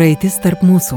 Praeitis tarp mūsų.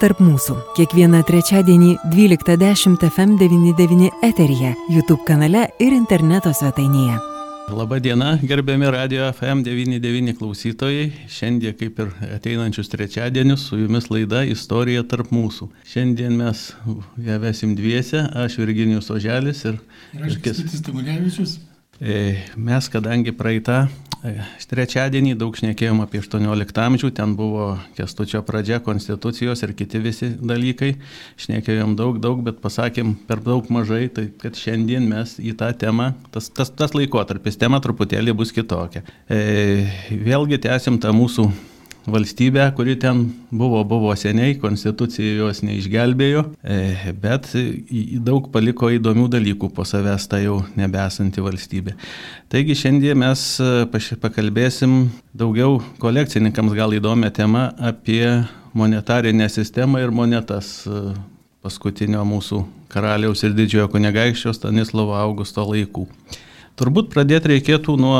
tarp mūsų. Kiekvieną trečiadienį 12.10 FM99 eteryje, YouTube kanale ir interneto svetainėje. Labadiena, gerbiami radio FM99 klausytojai. Šiandien, kaip ir ateinančius trečiadienius, su jumis laida Istorija tarp mūsų. Šiandien mes ją vesim dviese, aš Virginijus Oželis ir... Ir aš Kęstutis Tamulevičius. E, mes, kadangi praeitą trečiadienį daug šnekėjom apie 18 amžių, ten buvo kestučio pradžia, konstitucijos ir kiti visi dalykai, šnekėjom daug, daug, bet pasakėm per daug mažai, tai kad šiandien mes į tą temą, tas, tas, tas laikotarpis, tema truputėlį bus kitokia. E, vėlgi tęsim tą mūsų valstybę, kuri ten buvo, buvo seniai, konstitucija jos neišgelbėjo, e, bet daug paliko įdomių dalykų po savęs ta jau nebesanti valstybė. Taigi šiandien mes e, pakalbėsim daugiau kolekcininkams gal įdomią temą apie monetarinę sistemą ir monetas e, paskutinio mūsų karaliaus ir didžiojo kunigaikščio Stanislovo Augusto laikų. Turbūt pradėti reikėtų nuo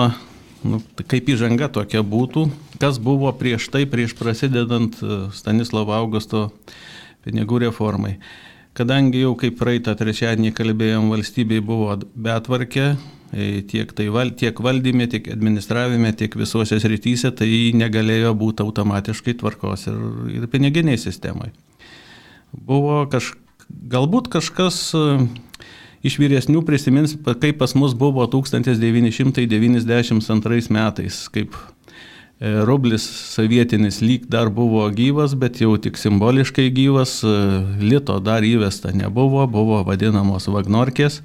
nu, tai kaip įžanga tokia būtų, kas buvo prieš tai, prieš prasidedant e, Stanislavo Augusto pinigų reformai. Kadangi jau kaip praeitą trečiadienį kalbėjom, valstybei buvo betvarkė, e, tiek, tai val, tiek valdyme, tiek administravime, tiek visuose srityse, tai negalėjo būti automatiškai tvarkos ir, ir piniginiai sistemai. Buvo kaž, galbūt kažkas e, iš vyresnių prisimins, kaip pas mus buvo 1992 metais, kaip e, rublis sovietinis lyg dar buvo gyvas, bet jau tik simboliškai gyvas, e, lito dar įvesta nebuvo, buvo vadinamos vagnorkės.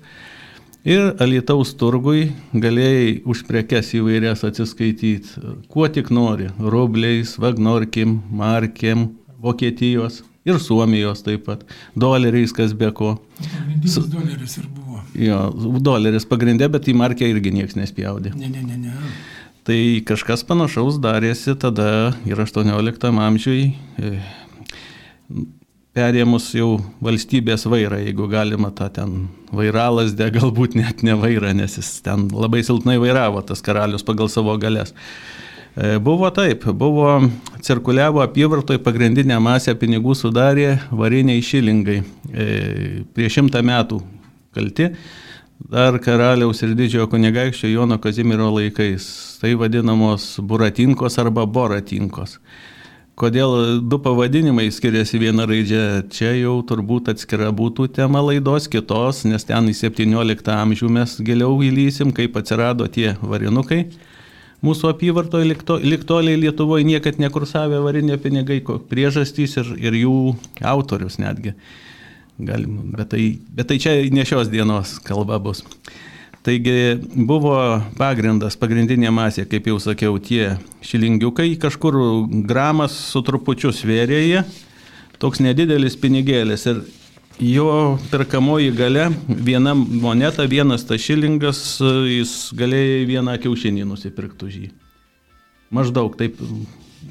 Ir Alitaus turgui galėjai už prekes įvairias atsiskaityti, kuo tik nori - rubliais, vagnorkim, markiem, Vokietijos, ir Suomijos taip pat, doleriais kas be ko. Pagrindinis doleris ir buvo. Jo, doleris pagrindė, bet į markę irgi niekas nespjaudė. Ne, ne, ne, ne. Tai kažkas panašaus darėsi tada ir 18 amžiui, e, perėmus jau valstybės vairą, jeigu galima tą ten vairalas, de galbūt net ne vairą, nes jis ten labai silpnai vairavo tas karalius pagal savo galės. E, buvo taip, buvo cirkuliavo apyvartoj pagrindinę masę pinigų sudarė variniai šilingai. E, prieš šimtą metų kalti, dar karaliaus ir didžiojo kunigaikščio Jono Kazimiero laikais. Tai vadinamos buratinkos arba boratinkos. Kodėl du pavadinimai skiriasi viena raidžia, čia jau turbūt atskira būtų tema laidos kitos, nes ten į 17 amžių mes giliau įlysim, kaip atsirado tie varinukai. Mūsų apyvartoje likto, liktoliai Lietuvoje niekad nekursavę varinė pinigai, priežastys ir, ir jų autorius netgi. Galim, bet, tai, bet tai čia ne šios dienos kalba bus. Taigi buvo pagrindas, pagrindinė masė, kaip jau sakiau, tie šilingiukai, kažkur gramas su trupučiu svėrėje, toks nedidelis pinigėlis. Ir jo perkamoji gale, viena moneta, vienas tas šilingas, jis galėjo vieną kiaušinį nusipirkti už jį. Maždaug taip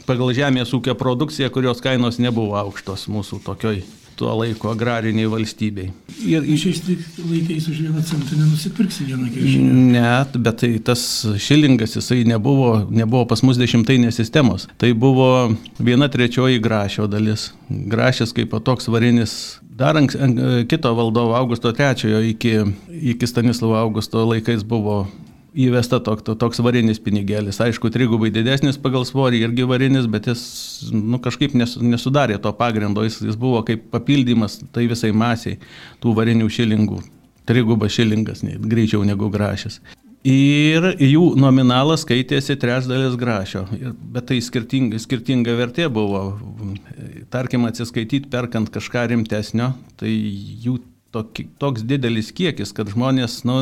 pagal žemės ūkio produkciją, kurios kainos nebuvo aukštos mūsų tokioj tuo laiko agrariniai valstybei. Ir šiais laikais už vieną centą nenusipirksi vieną kiaušinį. Net, bet tai tas šilingas, jisai nebuvo, nebuvo pas mus dešimtainės sistemos. Tai buvo viena trečioji grašio dalis. Grašis kaip toks varinis Dar anks, kito valdovo Augusto III iki, iki Stanislovo Augusto laikais buvo įvesta tok, toks varinis pinigėlis. Aišku, trigubai didesnis pagal svorį irgi varinis, bet jis nu, kažkaip nes, nesudarė to pagrindo, jis, jis buvo kaip papildymas tai visai masiai tų varinių šilingų. Trigubas šilingas, greičiau negu grašis. Ir jų nominalas skaitėsi trečdalis grašio, bet tai skirtinga, skirtinga vertė buvo. Tarkim, atsiskaityti perkant kažką rimtesnio, tai jų toks didelis kiekis, kad žmonės, nu,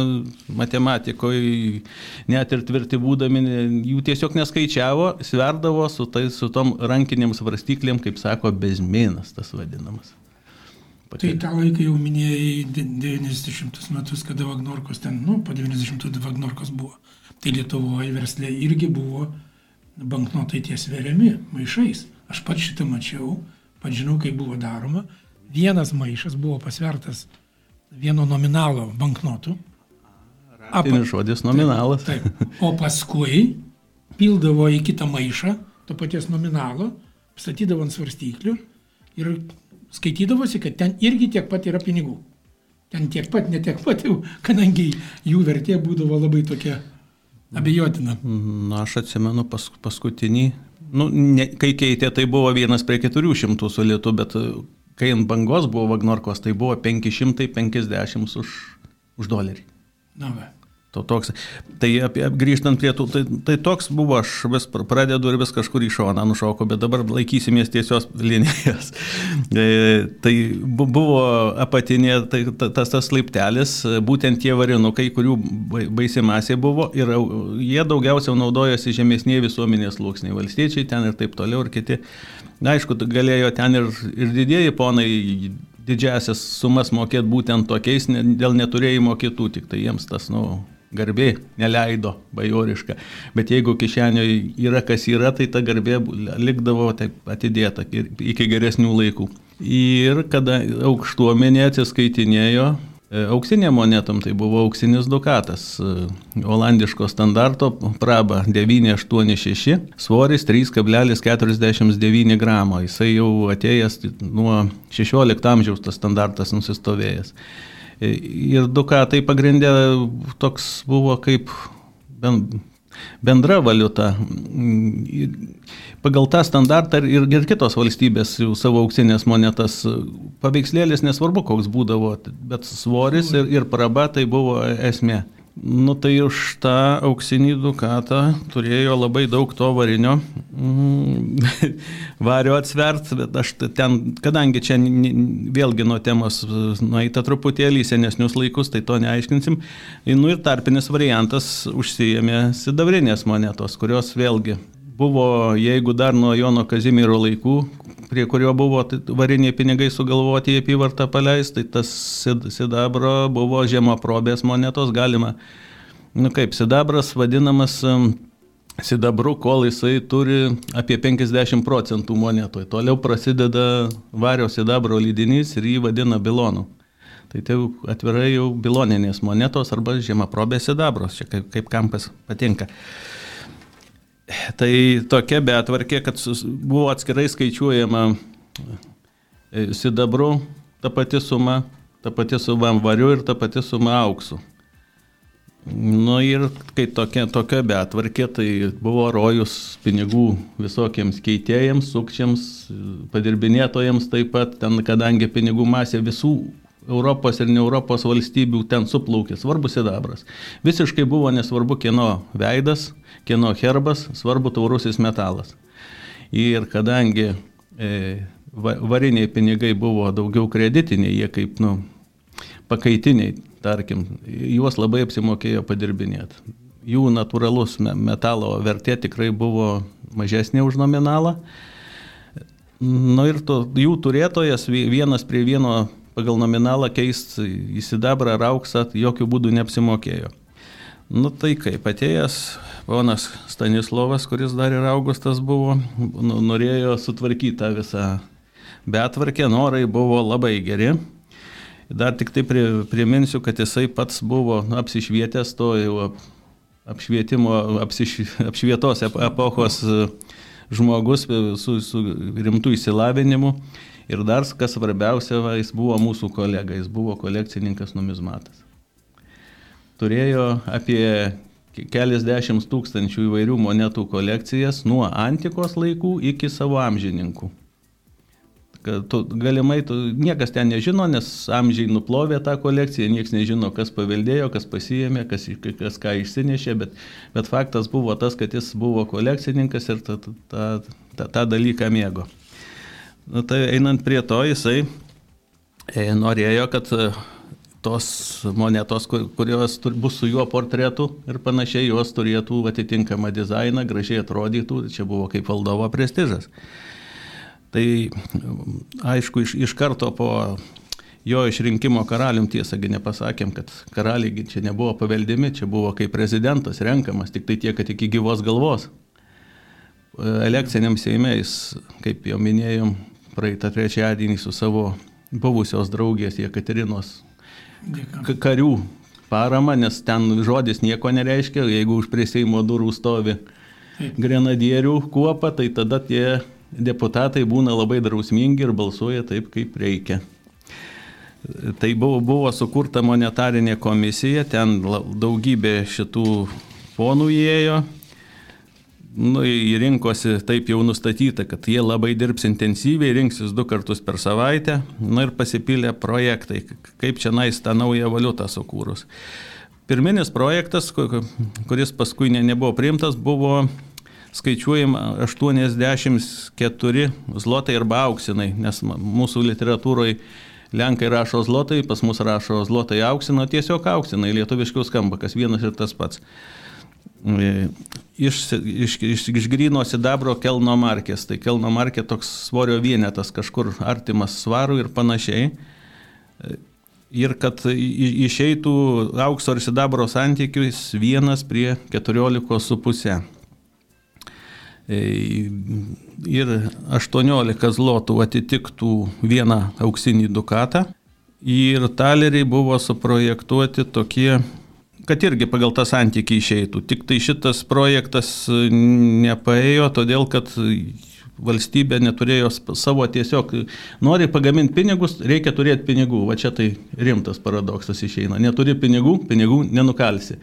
matematikoje, net ir tvirti būdami, jų tiesiog neskaičiavo, sverdavo su, tai, su tom rankinėm svarstyklėm, kaip sako, bezmėnas tas vadinamas. Pati... Tai tą laiką jau minėjai 90 metus, kada Vagnorkos ten, nu, po 90 Vagnorkos buvo. Tai Lietuvoje verslė irgi buvo banknotai ties veriami maišais. Aš pats šitą mačiau, pats žinau, kaip buvo daroma vienas maišas buvo pasvertas vieno nominalo banknotų. Apa, žodis nominalas. Taip, taip. O paskui pildavo į kitą maišą to paties nominalo, statydavo ant svarstyklių ir skaitydavosi, kad ten irgi tiek pat yra pinigų. Ten tiek pat, ne tiek pat jau, kadangi jų vertė būdavo labai tokia abejotina. Na, aš atsimenu pas, paskutinį, nu, ne, kai keitė, tai buvo vienas prie keturių šimtų su lietu, bet kai ant bangos buvo Vagnorkos, tai buvo 550 už, už dolerį. Na, va. To toks. Tai apie, grįžtant prie tų, tai, tai toks buvo, aš vis pradedu ir vis kažkur į šoną nušoku, bet dabar laikysimės tiesios linijos. E, tai buvo apatinė, tai tas tas laiptelis, būtent tie varinukai, kurių baisi masė buvo ir jie daugiausiai naudojosi žemesnėje visuomenės sluoksniai, valstiečiai ten ir taip toliau ir kiti. Na, aišku, galėjo ten ir, ir didieji ponai didžiasias sumas mokėti būtent tokiais dėl neturėjimo kitų, tik tai jiems tas, nu, garbė neleido bajoriška. Bet jeigu kišenioje yra kas yra, tai ta garbė likdavo taip atidėta iki geresnių laikų. Ir kada aukštuomenė atsiskaitinėjo auksinė monetom, tai buvo auksinis dukatas, e, olandiško standarto praba 986, svoris 3,49 gramo, jisai jau atėjęs nuo 16 amžiaus tas standartas nusistovėjęs. Ir dukatai pagrindė toks buvo kaip bendra valiuta. Pagal tą standartą ir, ir kitos valstybės jau savo auksinės monetas paveikslėlis nesvarbu koks būdavo, bet svoris ir, ir praba tai buvo esmė. Nu tai už tą auksinį dukatą turėjo labai daug to varinio mm, vario atsvert, bet aš ten, kadangi čia vėlgi nuo temos nueita truputėlį senesnius laikus, tai to neaiškinsim. Nu ir tarpinis variantas užsijėmė sidabrinės monetos, kurios vėlgi buvo, jeigu dar nuo Jono Kazimiero laikų, prie kurio buvo variniai pinigai sugalvoti į apyvartą paleisti, tai tas sidabro buvo žemaprobės monetos, galima, nu kaip, sidabras vadinamas sidabru, kol jisai turi apie 50 procentų monetoje. Toliau prasideda vario sidabro lydinys ir jį vadina bilonu. Tai tai atvirai jau biloninės monetos arba žemaprobės sidabros, čia kaip, kaip kam patinka. Tai tokia betvarkė, kad buvo atskirai skaičiuojama e, sidabru ta pati suma, ta pati suma variu ir ta pati suma auksu. Nu ir kai tokia, tokia betvarkė, tai buvo rojus pinigų visokiems keitėjams, sukčiams, padirbinėtojams taip pat, ten kadangi pinigų masė visų Europos ir ne Europos valstybių ten suplaukė, svarbus sidabras. Visiškai buvo nesvarbu kieno veidas, kieno herbas, svarbu taurusis metalas. Ir kadangi e, variniai pinigai buvo daugiau kreditiniai, jie kaip nu, pakaitiniai, tarkim, juos labai apsimokėjo padirbinėti. Jų natūralus metalo vertė tikrai buvo mažesnė už nominalą. Na nu ir to, jų turėtojas vienas prie vieno pagal nominalą keisti į sidabrą ar auksą jokių būdų neapsimokėjo. Nu tai kaip atėjęs ponas Stanislovas, kuris dar ir Augustas buvo, nu, norėjo sutvarkyti tą visą betvarkę, norai buvo labai geri. Dar tik tai priminsiu, kad jisai pats buvo nu, apsišvietęs to jau apšvietimo, apsiš, apšvietos epochos žmogus su, su rimtu įsilavinimu Ir dar, kas svarbiausia, va, jis buvo mūsų kolega, jis buvo kolekcininkas numizmatas. Turėjo apie keliasdešimt tūkstančių įvairių monetų kolekcijas nuo antikos laikų iki savo amžininkų. Tu, galimai tu, niekas ten nežino, nes amžiai nuplovė tą kolekciją, niekas nežino, kas paveldėjo, kas pasijėmė, kas, kas ką išsinešė, bet, bet faktas buvo tas, kad jis buvo kolekcininkas ir tą, dalyką mėgo. Nu, tai einant prie to, jisai e, norėjo, kad e, tos monetos, kurios bus su juo portretu ir panašiai, jos turėtų atitinkamą dizainą, gražiai atrodytų, čia buvo kaip valdovo prestižas. Tai aišku, iš, iš karto po jo išrinkimo karalium tiesągi nepasakėm, kad karaliai čia nebuvo paveldimi, čia buvo kaip prezidentas renkamas, tik tai tiek, kad iki gyvos galvos. Elekciniam Seimėjais, kaip jau minėjom, praeitą trečiadienį su savo buvusios draugės Jekaterinos karių parama, nes ten žodis nieko nereiškia, jeigu už prie Seimo durų stovi grenadierių kuopa, tai tada tie deputatai būna labai drausmingi ir balsuoja taip, kaip reikia. Tai buvo, buvo sukurta monetarinė komisija, ten daugybė šitų ponų įėjo. Nu, rinkosi taip jau nustatyta, kad jie labai dirbs intensyviai, rinksis du kartus per savaitę. Na ir pasipylė projektai, kaip čia nais tą naują valiutą sukūrus. Pirminis projektas, kuris paskui ne, nebuvo priimtas, buvo skaičiuojama 84 zlotai arba auksinai, nes mūsų literatūroje Lenkai rašo zlotai, pas mus rašo zlotai auksino, tiesiog auksinai, lietuviškiau skamba, kas vienas ir tas pats. E, iš, iš, iš, iš grino sidabro kelno markės, tai kelno markė toks svorio vienetas, kažkur artimas svarų ir panašiai. E, ir kad išeitų aukso ir sidabro santykius vienas prie 14,5. E, ir 18 zlotų atitiktų vieną auksinį dukatą. Ir taleriai buvo suprojektuoti tokie, kad irgi pagal tą santykį išeitų. Tik tai šitas projektas nepaėjo, todėl kad valstybė neturėjo savo tiesiog, nori pagaminti pinigus, reikia turėti pinigų. Va čia tai rimtas paradoksas išeina. Neturi pinigų, pinigų nenukalsi.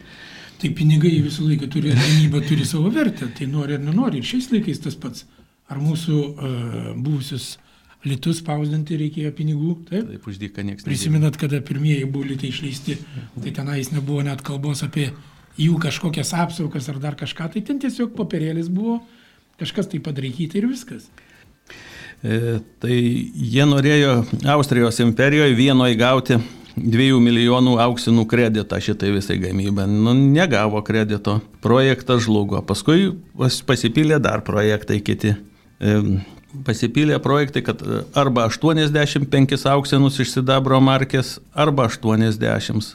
Tai pinigai visą laiką turi, gynyba turi savo vertę, tai nori ar nenori. Ir šiais laikais tas pats. Ar mūsų uh, buvusius litus spausdinti reikėjo pinigų? Taip, taip uždyka niekas. Prisimenat, kada pirmieji buvo litai išleisti, tai tenais nebuvo net kalbos apie jų kažkokias apsaugas ar dar kažką, tai ten tiesiog papirėlis buvo, kažkas tai padarykyti ir viskas. E, tai jie norėjo Austrijos imperijoje vienoje gauti 2 milijonų auksinų kreditą šitai visai gamybai. Nu, negavo kredito, projektas žlugo. Paskui pasipylė dar projektai kiti. Pasipylė projektai, kad arba 85 auksinus iš sidabro markės, arba 80.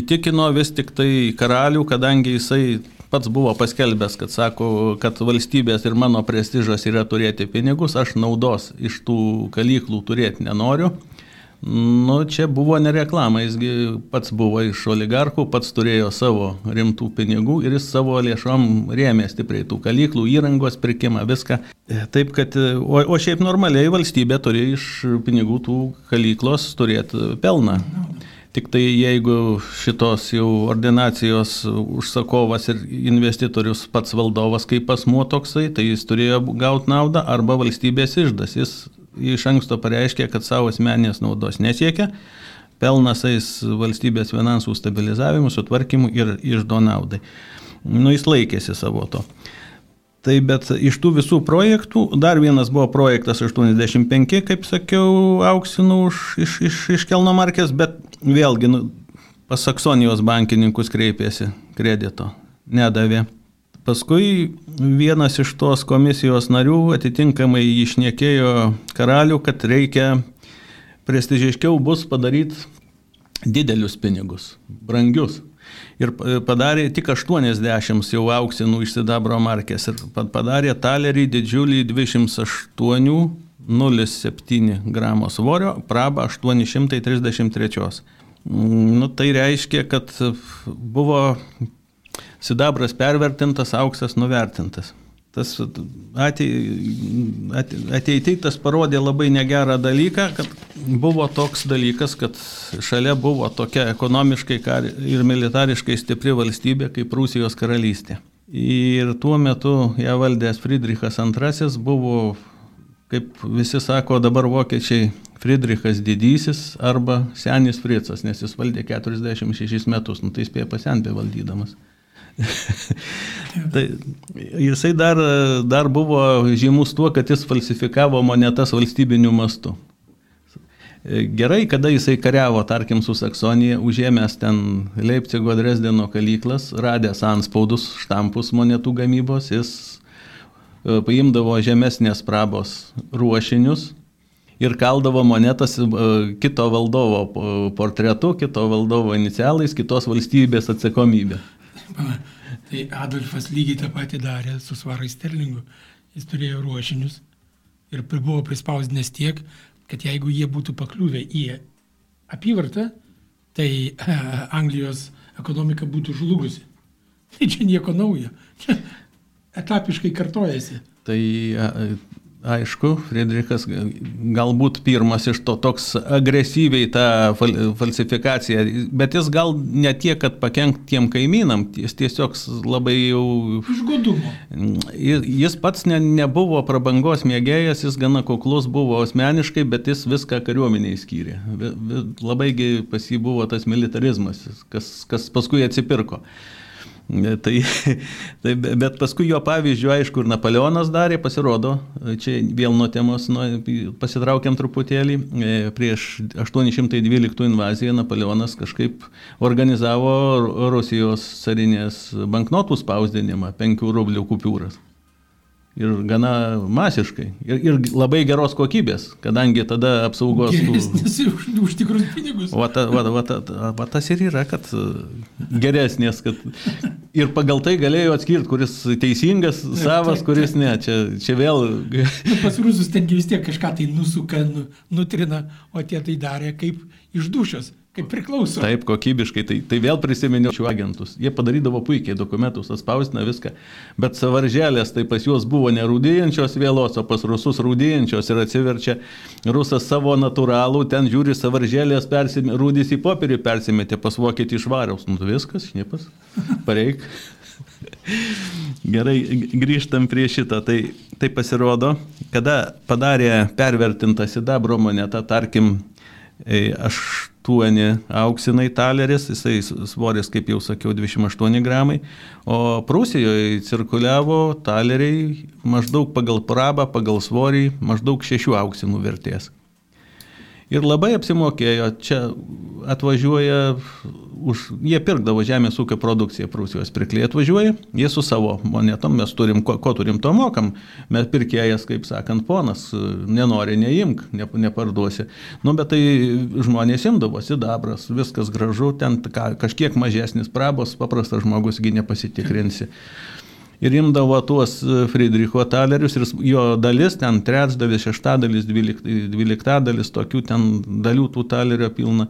Įtikino vis tik tai karalių, kadangi jisai pats buvo paskelbęs, kad sako, kad valstybės ir mano prestižas yra turėti pinigus, aš naudos iš tų kalyklų turėti nenoriu. Nu, čia buvo ne reklama, jisgi pats buvo iš oligarchų, pats turėjo savo rimtų pinigų ir jis savo lėšom rėmė stipriai tų kalyklų, įrangos pirkimą, viską. Taip, kad, o, o šiaip normaliai valstybė turi iš pinigų tų kalyklos turėti pelną. Tik tai jeigu šitos jau ordinacijos užsakovas ir investitorius pats valdovas kaip asmuo toksai, tai jis turėjo gauti naudą arba valstybės išdas. Jis iš anksto pareiškė, kad savo asmeninės naudos nesiekia, pelnas eis valstybės finansų stabilizavimu, sutvarkymu ir išdo naudai. Nu, jis laikėsi savo to. Tai bet iš tų visų projektų, dar vienas buvo projektas 85, kaip sakiau, auksinų iš, iš, iš, iš Kelno markės, bet vėlgi nu, pas Saksonijos bankininkus kreipėsi kredito, nedavė. Paskui vienas iš tos komisijos narių atitinkamai išnekėjo karalių, kad reikia prestižiškiau bus padaryti didelius pinigus, brangius. Ir padarė tik 80 jau auksinų iš sidabro markės ir padarė talerį didžiulį 28,07 gramo svorio, praba 833. Nu, tai reiškia, kad buvo sidabras pervertintas, auksas nuvertintas. Tas ateityje tas parodė labai negerą dalyką, kad buvo toks dalykas, kad šalia buvo tokia ekonomiškai ir militariškai stipri valstybė kaip Rusijos karalystė. Ir tuo metu ją valdęs Friedrichas II buvo, kaip visi sako dabar vokiečiai, Friedrichas Didysis arba Senis Fricas, nes jis valdė 46 metus, nu tai spėjo pasentė valdydamas. tai jisai dar, dar buvo žymus tuo, kad jis falsifikavo monetas valstybiniu mastu. Gerai, kada jisai kariavo, tarkim, su Saksonija, užėmęs ten Leipcigo Dresdeno kalyklas, radęs anspaudus, štampus monetų gamybos, jis e, paimdavo žemesnės prabos ruošinius ir kaldavo monetas e, kito valdovo portretu, kito valdovo inicialais, kitos valstybės atsakomybė. Tai Adolfas lygiai tą patį darė su svarai sterlingu. Jis turėjo ruošinius ir buvo prispausdinęs tiek, kad jeigu jie būtų pakliuvę į apyvartą, tai Anglijos ekonomika būtų žlugusi. Tai čia nieko naujo. Čia etapiškai kartojasi. Tai Aišku, Friedrichas galbūt pirmas iš to toks agresyviai tą falsifikaciją, bet jis gal ne tiek, kad pakenkt tiem kaimynam, jis tiesiog labai jau... Iš godumo. Jis pats ne, nebuvo prabangos mėgėjas, jis gana kuklus buvo asmeniškai, bet jis viską kariuomeniai skyrė. Labai pas jį buvo tas militarizmas, kas, kas paskui atsipirko. Tai, tai, bet paskui jo pavyzdžių, aišku, ir Napoleonas darė, pasirodo, čia vėl nuo temos nu, pasitraukiam truputėlį, e, prieš 812 invaziją Napoleonas kažkaip organizavo Rusijos carinės banknotų spausdinimą, 5 rublių kupiūras ir gana masiškai. Ir, ir labai geros kokybės, kadangi tada apsaugos... Geresnės už, už tikrus pinigus. O ta, va, va, ta, va, tas ir yra, kad e, geresnės, kad ir pagal tai galėjo atskirti, kuris teisingas, taip, savas, taip, kuris taip. ne. Čia, čia vėl... Nu, pas rusus tengi vis tiek kažką tai nusuka, nu, nutrina, o tie tai darė kaip iš dušios kaip priklauso. Taip, kokybiškai, tai, tai vėl prisiminiau šių agentus. Jie padarydavo puikiai dokumentus, atspausdina viską, bet savarželės tai pas juos buvo nerūdėjančios vėlos, o pas rusus rūdėjančios ir atsiverčia rusas savo natūralų, ten žiūri savarželės, rūdys į popierį persimetė, pas vokietį išvariaus. Nu viskas, šnipas, pareik. Gerai, grįžtam prie šito. Tai, tai pasirodo, kada padarė pervertintą sidabro monetą, tarkim, 8 auksinai taleris, jisai svoris, kaip jau sakiau, 28 gramai, o Prūsijoje cirkuliavo taleriai maždaug pagal prabą, pagal svorį, maždaug 6 auksinų vertės. Ir labai apsimokėjo, čia atvažiuoja už, jie pirkdavo žemės ūkio produkciją Prūsijos pirkliai atvažiuoja, jie su savo monetom, mes turim, ko, ko turim, to mokam, mes pirkėjas, kaip sakant, ponas, nenori, neimk, ne, neparduosi. Nu, bet tai žmonės imdavo, sidabras, viskas gražu, ten ka, kažkiek mažesnis prabos, paprastas žmogusgi nepasitikrinsi. Ir imdavo tuos Friedricho talerius ir jo dalis, ten trečdalis, šeštadalis, dvyliktadalis, tokių ten dalių tų talerio pilna.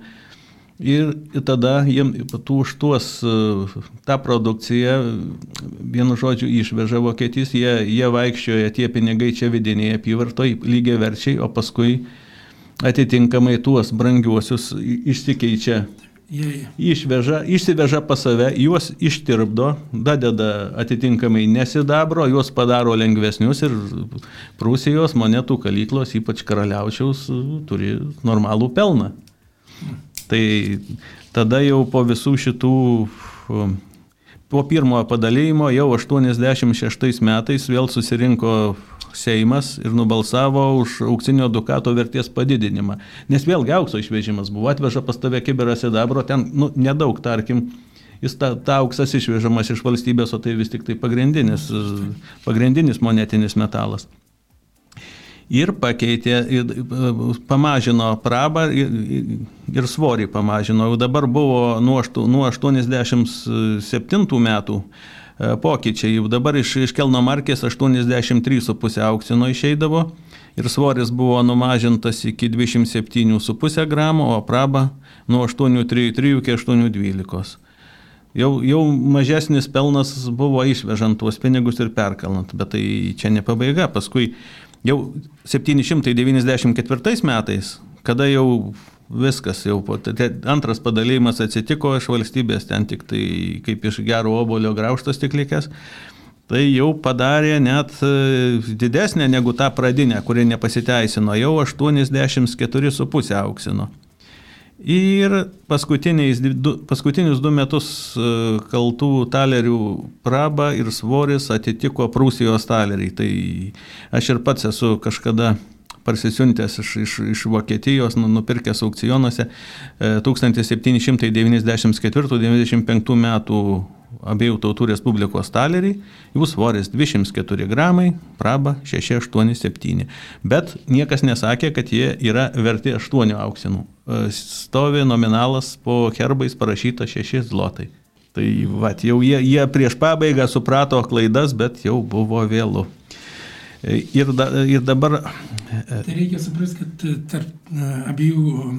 Ir tada jiem už tuos e, tą produkciją, vienu žodžiu, išveža Vokietijas, jie, jie vaikščioja tie pinigai čia vidinėje apyvartoje lygiai verčiai, o paskui atitinkamai tuos brangiuosius išsikeičia išveža, išsiveža pas save, juos ištirpdo, dadeda atitinkamai nesidabro, juos padaro lengvesnius ir Prūsijos monetų kalyklos, ypač karaliaučiaus, turi normalų pelną. Tai tada jau po visų šitų, po pirmojo padalymo, jau 86 metais vėl susirinko Seimas ir nubalsavo už auksinio dukato vertės padidinimą. Nes vėlgi aukso išvežimas buvo, atveža pas tave kiberą sidabro, ten nu, nedaug, tarkim, jis ta, ta auksas išvežamas iš valstybės, o tai vis tik tai pagrindinis, pagrindinis monetinis metalas ir pakeitė, ir pamažino prabą ir, ir svorį pamažino. Jau dabar buvo nuo, nuo 87 metų e, pokyčiai. Jau dabar iš, iš Kelno markės 83,5 auksino išeidavo ir svoris buvo numažintas iki 27,5 gramų, o praba nuo 8,3 iki 8,12. Jau, jau mažesnis pelnas buvo išvežant tuos pinigus ir perkalant, bet tai čia ne pabaiga. Paskui Jau 794 metais, kada jau viskas, jau antras padalymas atsitiko iš valstybės, ten tik tai kaip iš gero obolio grauštas tik likęs, tai jau padarė net e, didesnę negu tą pradinę, kuri nepasiteisino, jau 84,5 auksino. Ir paskutinius du metus e, kaltų talerių praba ir svoris atitiko Prūsijos taleriai. Tai aš ir pats esu kažkada parsisiuntęs iš, iš, iš Vokietijos, nu, nupirkęs aukcionuose 1774-95 metų abiejų tautų Respublikos talerį, jų svoris 204 gramai, praba 687. Bet niekas nesakė, kad jie yra verti 8 auksinų. E, stovi nominalas po herbais parašyta 6 zlotai. Tai va, jau jie, jie prieš pabaigą suprato klaidas, bet jau buvo vėlų. E, ir, da, ir dabar. E, tai reikia suprasti, kad tarp abiejų,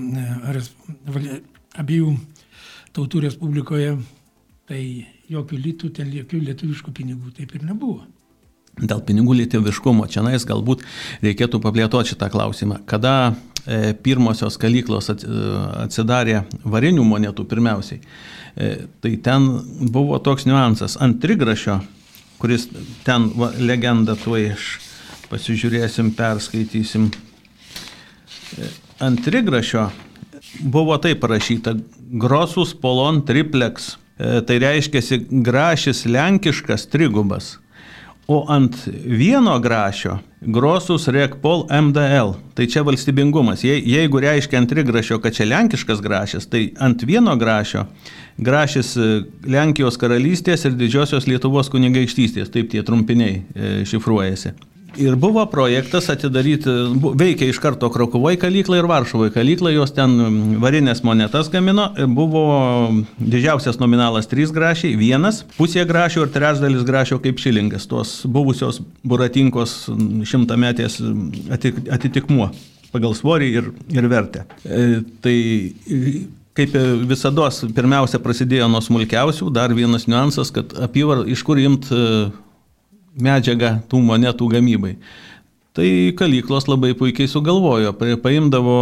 abiejų tautų Respublikoje tai jokių litų, ten jokių lietuviškų pinigų taip ir nebuvo. Dėl pinigų lietuviškumo čia nais galbūt reikėtų paplėtoti šitą klausimą. Kada e, pirmosios kalyklos e, atsidarė varinių monetų pirmiausiai, e, tai ten buvo toks niuansas. Ant trigrašio, kuris ten va, legenda tuo iš pasižiūrėsim, perskaitysim. Ant trigrašio buvo taip parašyta Grosus Polon Triplex tai reiškia grašis lenkiškas trigubas. O ant vieno grašio grosus rekpol MDL, tai čia valstybingumas. Je, jeigu reiškia ant trigrašio, kad čia lenkiškas grašis, tai ant vieno grašio grašis e, Lenkijos karalystės ir didžiosios Lietuvos kunigaikštystės, taip tie trumpiniai e, šifruojasi. Ir buvo projektas atidaryti, veikia iš karto Krokuvoje kalykla ir Varšuvoje kalykla, jos ten varinės monetas gamino, buvo didžiausias nominalas 3 grašiai, vienas, pusė grašio ir trečdalis grašio kaip šilingas, tos buvusios buratinkos šimtametės atitikmuo pagal svorį ir, ir vertę. E, tai kaip visada, pirmiausia prasidėjo nuo smulkiausių, dar vienas niuansas, kad apyvar, iš kur imti medžiagą tų monetų gamybai. Tai kalyklos labai puikiai sugalvojo, paimdavo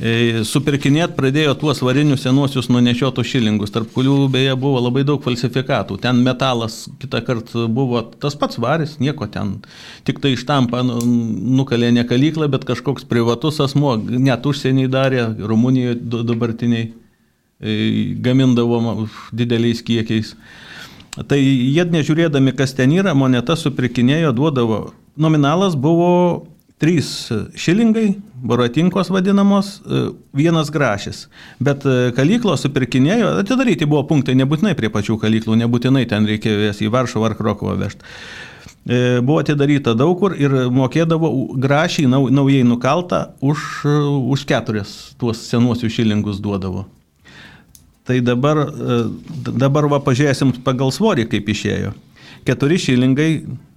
e, supirkinėt pradėjo tuos varinius senuosius nunešiotus šilingus, tarp kurių beje buvo labai daug falsifikatų. Ten metalas kitą kartą buvo tas pats varis, nieko ten. Tik tai ištampa nu, nukalė ne kalyklą, bet kažkoks privatus asmo, net užsieniai darė, Rumunijoje dabartiniai e, gamindavo dideliais kiekiais. Tai jie nežiūrėdami, kas ten yra, moneta supirkinėjo, duodavo. Nominalas buvo trys šilingai, boratinkos vadinamos, vienas grašis. Bet kalyklos supirkinėjo, atidaryti buvo punktai, nebūtinai prie pačių kalyklų, nebūtinai ten reikėjo jas į Varšuvą ar Krokovą vežti. E, buvo atidaryta daug kur ir mokėdavo grašį naujai nukaltą už, už keturias tuos senuosius šilingus duodavo. Tai dabar, e, dabar va pažiūrėsim pagal svorį, kaip išėjo. 4 šilingai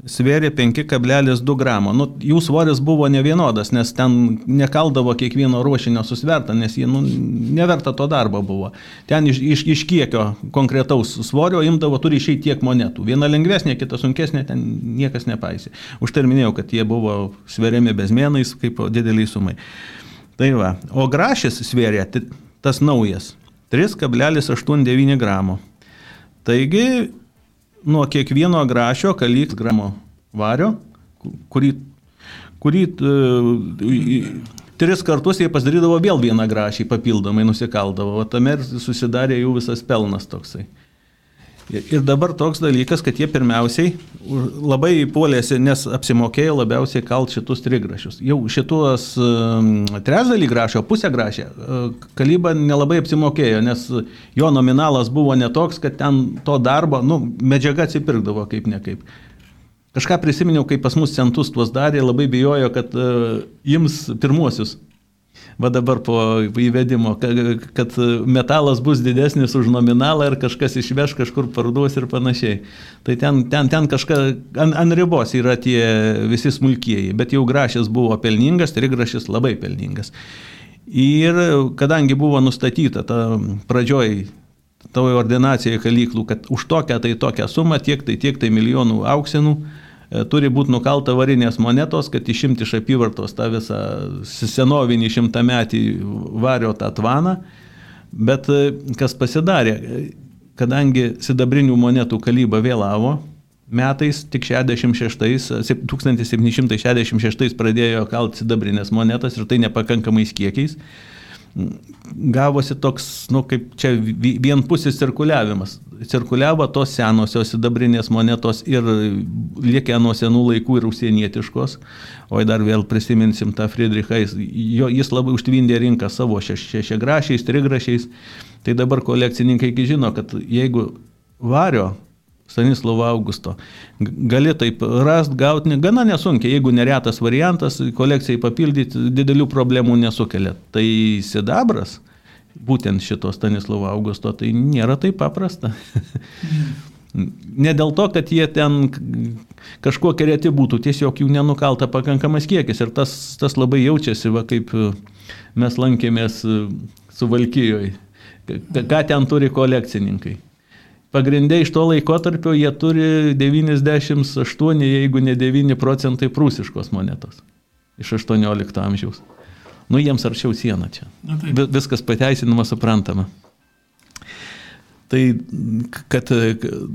svėrė 5,2 gramo. Nu, jų svoris buvo nevienodas, nes ten nekaldavo kiekvieno ruošinio susvertą, nes jie nu, neverta to darbo buvo. Ten iš, iš, iš kiekio konkretaus svorio imdavo, turi išeiti tiek monetų. Viena lengvesnė, kita sunkesnė, ten niekas nepaisė. Už tai minėjau, kad jie buvo sveriami bezmėnais kaip dideliai sumai. Tai va. O grašis svėrė, tas naujas, 3,89 gramo. Taigi nuo kiekvieno grašio kalyks gramo vario, kurį, kurį uh, tris kartus jie pasidarydavo vėl vieną grašį papildomai nusikaldavo, o tame ir susidarė jų visas pelnas toksai. Ir dabar toks dalykas, kad jie pirmiausiai labai puolėsi, nes apsimokėjo labiausiai kalt šitus trigrašius. Jau šitos um, trečdalį grašio, pusę grašę, uh, kalyba nelabai apsimokėjo, nes jo nominalas buvo netoks, kad ten to darbo, nu, medžiaga atsipirkdavo kaip ne kaip. Kažką prisiminiau, kai pas mus centus tuos darė, labai bijojo, kad uh, ims pirmuosius va dabar po įvedimo, kad metalas bus didesnis už nominalą ir kažkas išveš kažkur parduos ir panašiai. Tai ten, ten, ten kažką ant, ant ribos yra tie visi smulkieji, bet jau grašis buvo pelningas, trigrašis labai pelningas. Ir kadangi buvo nustatyta ta pradžioj tavo ordinacijoje kalyklų, kad už tokią tai tokią sumą, tiek tai tiek tai milijonų auksinų, turi būti nukalta varinės monetos, kad išimti iš apyvartos tą visą senovinį šimtametį vario tą tvaną. Bet e, kas pasidarė, kadangi sidabrinių monetų kalyba vėlavo, metais, tik 66, 1766 pradėjo kalti sidabrinės monetas ir tai nepakankamais kiekiais. Gavosi toks, nu, kaip čia vienpusis cirkuliavimas. Cirkuliavo tos senosios sidabrinės monetos ir liekė nuo senų laikų ir užsienietiškos. O dar vėl prisiminsim tą Friedrichą, jis, jo, jis labai užtvindė rinką savo šešiagrašiais, trigrašiais. Tai dabar kolekcininkai žino, kad jeigu vario Stanislovo Augusto. Gali taip rast, gauti gana nesunkiai, jeigu neretas variantas, kolekcijai papildyti didelių problemų nesukelia. Tai sidabras, būtent šito Stanislovo Augusto, tai nėra taip paprasta. ne dėl to, kad jie ten kažkokie reti būtų, tiesiog jų nenukalta pakankamas kiekis ir tas, tas labai jaučiasi, va, kaip mes lankėmės su Valkyjoje. Ką ten turi kolekcininkai pagrindė iš to laikotarpio jie turi 98, jeigu ne 9 procentai prūsiškos monetos iš 18 amžiaus. Nu, jiems arčiau siena čia. Viskas pateisinama, suprantama. Tai, kad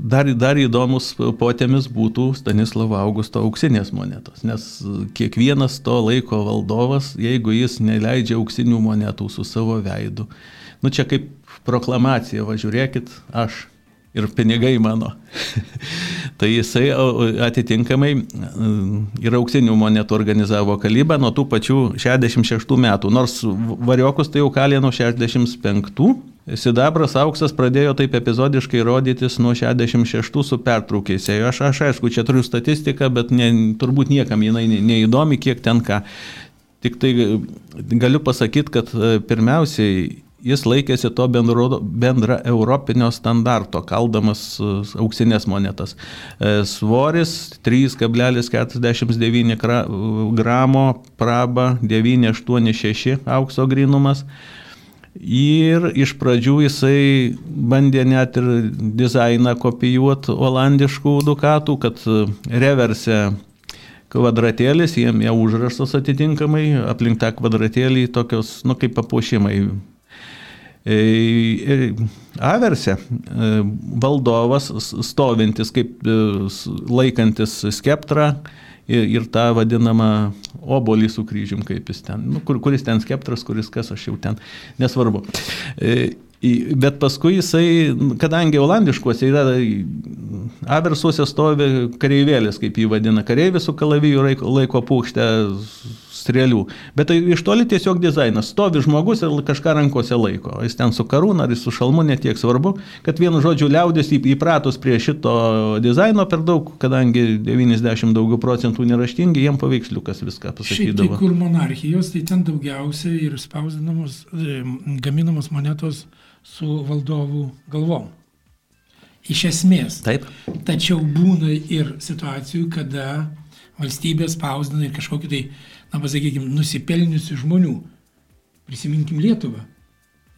dar, dar įdomus potėmis būtų Stanislavo Augusto auksinės monetos, nes kiekvienas to laiko valdovas, jeigu jis neleidžia auksinių monetų su savo veidu, nu čia kaip proklamacija, važiuokit, aš ir pinigai mano. tai jisai atitinkamai ir auksinių monetų organizavo kalybą nuo tų pačių 66 metų, nors variokus tai jau kalė nuo 65. Sidabras auksas pradėjo taip epizodiškai rodytis nuo 66 su pertraukiais. Aš, aš aišku, čia turiu statistiką, bet ne, turbūt niekam jinai neįdomi, kiek ten ką. Tik tai galiu pasakyti, kad e, pirmiausiai jis laikėsi to bendro, bendra europinio standarto, kaldamas e, auksinės monetas. E, svoris 3,49 gramo, praba 986 aukso grinumas. Ir iš pradžių jisai bandė net ir dizainą kopijuoti olandiškų dukatų, kad reverse kvadratėlis, jiem jau užraštas atitinkamai, aplink tą kvadratėlį tokios, nu kaip papuošimai Averse valdovas stovintis kaip e, laikantis skeptrą ir, ir tą vadinamą obolį su kryžium, kaip jis ten, nu, kur, kuris ten skeptras, kuris kas aš jau ten, nesvarbu. E, bet paskui jisai, kadangi olandiškuose yra aversuose stovi kareivėlis, kaip jį vadina, kareivis su kalaviju laiko pūkštę strėlių. Bet tai iš toli tiesiog dizainas. Stovi žmogus ir kažką rankose laiko. Jis ten su karūna ar su šalmu netiek svarbu, kad vienu žodžiu liaudės įpratus prie šito dizaino per daug, kadangi 90 daugiau procentų neraštingi, jiem paveiksliukas viską pasakydavo. Šiaip, tai kur monarchijos, tai ten daugiausiai ir spausdinamos, e, gaminamos monetos su valdovų galvom. Iš esmės. Taip. Tačiau būna ir situacijų, kada valstybė spausdina ir kažkokį tai na, pasakykime, nusipelniusių žmonių. Prisiminkim Lietuvą.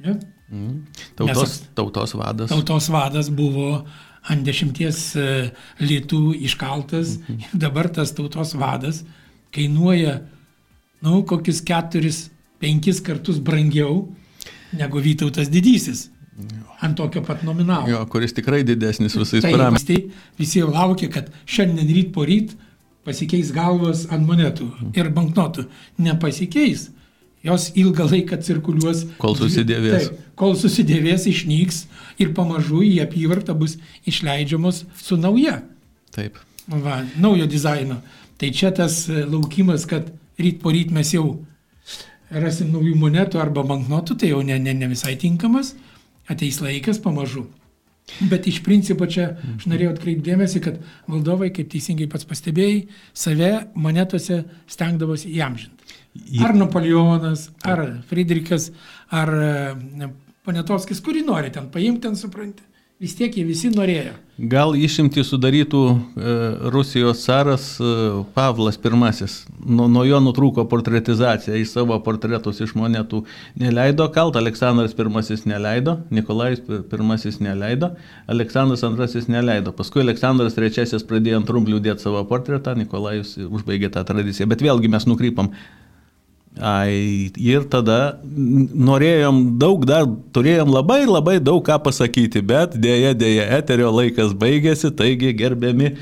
Ja? Mm. Tautos, Nes, tautos vadas. Tautos vadas buvo ant dešimties e, litų iškaltas mm -hmm. ir dabar tas tautos vadas kainuoja, nu, kokius keturis, penkis kartus brangiau negu Vytautas didysis. Jo. Ant tokio pat nominalo. Jo, kuris tikrai didesnis visais parametrais. Tai visi laukia, kad šiandien ryt po ryt pasikeis galvos ant monetų ir banknotų. Nepasikeis. Jos ilgą laiką cirkuliuos. Kol susidėvės. Taip, kol susidėvės, išnyks ir pamažu į apyvartą bus išleidžiamos su nauja. Taip. Va, naujo dizaino. Tai čia tas e, laukimas, kad ryt po ryt mes jau rasim naujų monetų arba banknotų, tai jau ne, ne, ne visai tinkamas. Ateis laikas pamažu. Bet iš principo čia aš norėjau atkreipdėmėsi, kad valdovai, kaip teisingai pats pastebėjai, save monetose stengdavosi įamžinti. Ar Napoleonas, ar Friedrichas, ar e, Ponetovskis, kurį nori ten paimti, ten supranti vis tiek jie visi norėjo. Gal išimti sudarytų e, Rusijos caras e, Pavlas I. Nu, nuo jo nutrūko portretizacija, į savo portretus iš monetų neleido kalt, Aleksandras I neleido, Nikolajus I neleido, Aleksandras II neleido. Paskui Aleksandras III pradėjo ant rumblių dėti savo portretą, Nikolajus užbaigė tą tradiciją. Bet vėlgi mes nukrypam Ai, ir tada norėjom daug dar, turėjom labai labai daug ką pasakyti, bet dėja, dėja, eterio laikas baigėsi, taigi gerbiami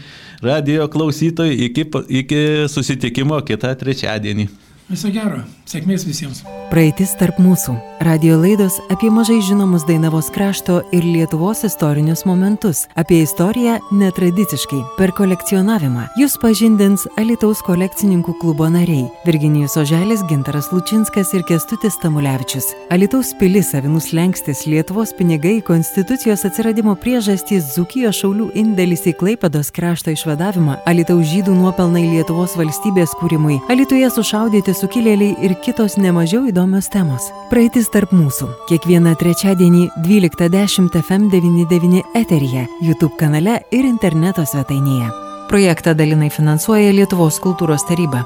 radio klausytojai, iki, iki susitikimo kitą trečiadienį. Viso gero, sėkmės visiems. Praeitis tarp mūsų. Radio laidos apie mažai žinomus Dainavos krašto ir Lietuvos istorinius momentus, apie istoriją netradiciškai, per kolekcionavimą. Jūs pažindins Alitaus kolekcininkų klubo nariai - Virginijus Oželis, Gintaras Lučinskas ir Kestutis Tamulevičius. Alitaus pilis, Avinus Lenkstis, Lietuvos pinigai, Konstitucijos atsiradimo priežastys, Zukijos šaulių indėlis į Klaipados krašto išvadavimą, Alitaus žydų nuopelnai Lietuvos valstybės kūrimui, Alituje sušaudyti sukilėliai ir kitos nemažiau įdomios temos. Praeitis tarp mūsų. Kiekvieną trečiadienį 12.10 FM99 eteryje, YouTube kanale ir interneto svetainėje. Projektą dalinai finansuoja Lietuvos kultūros taryba.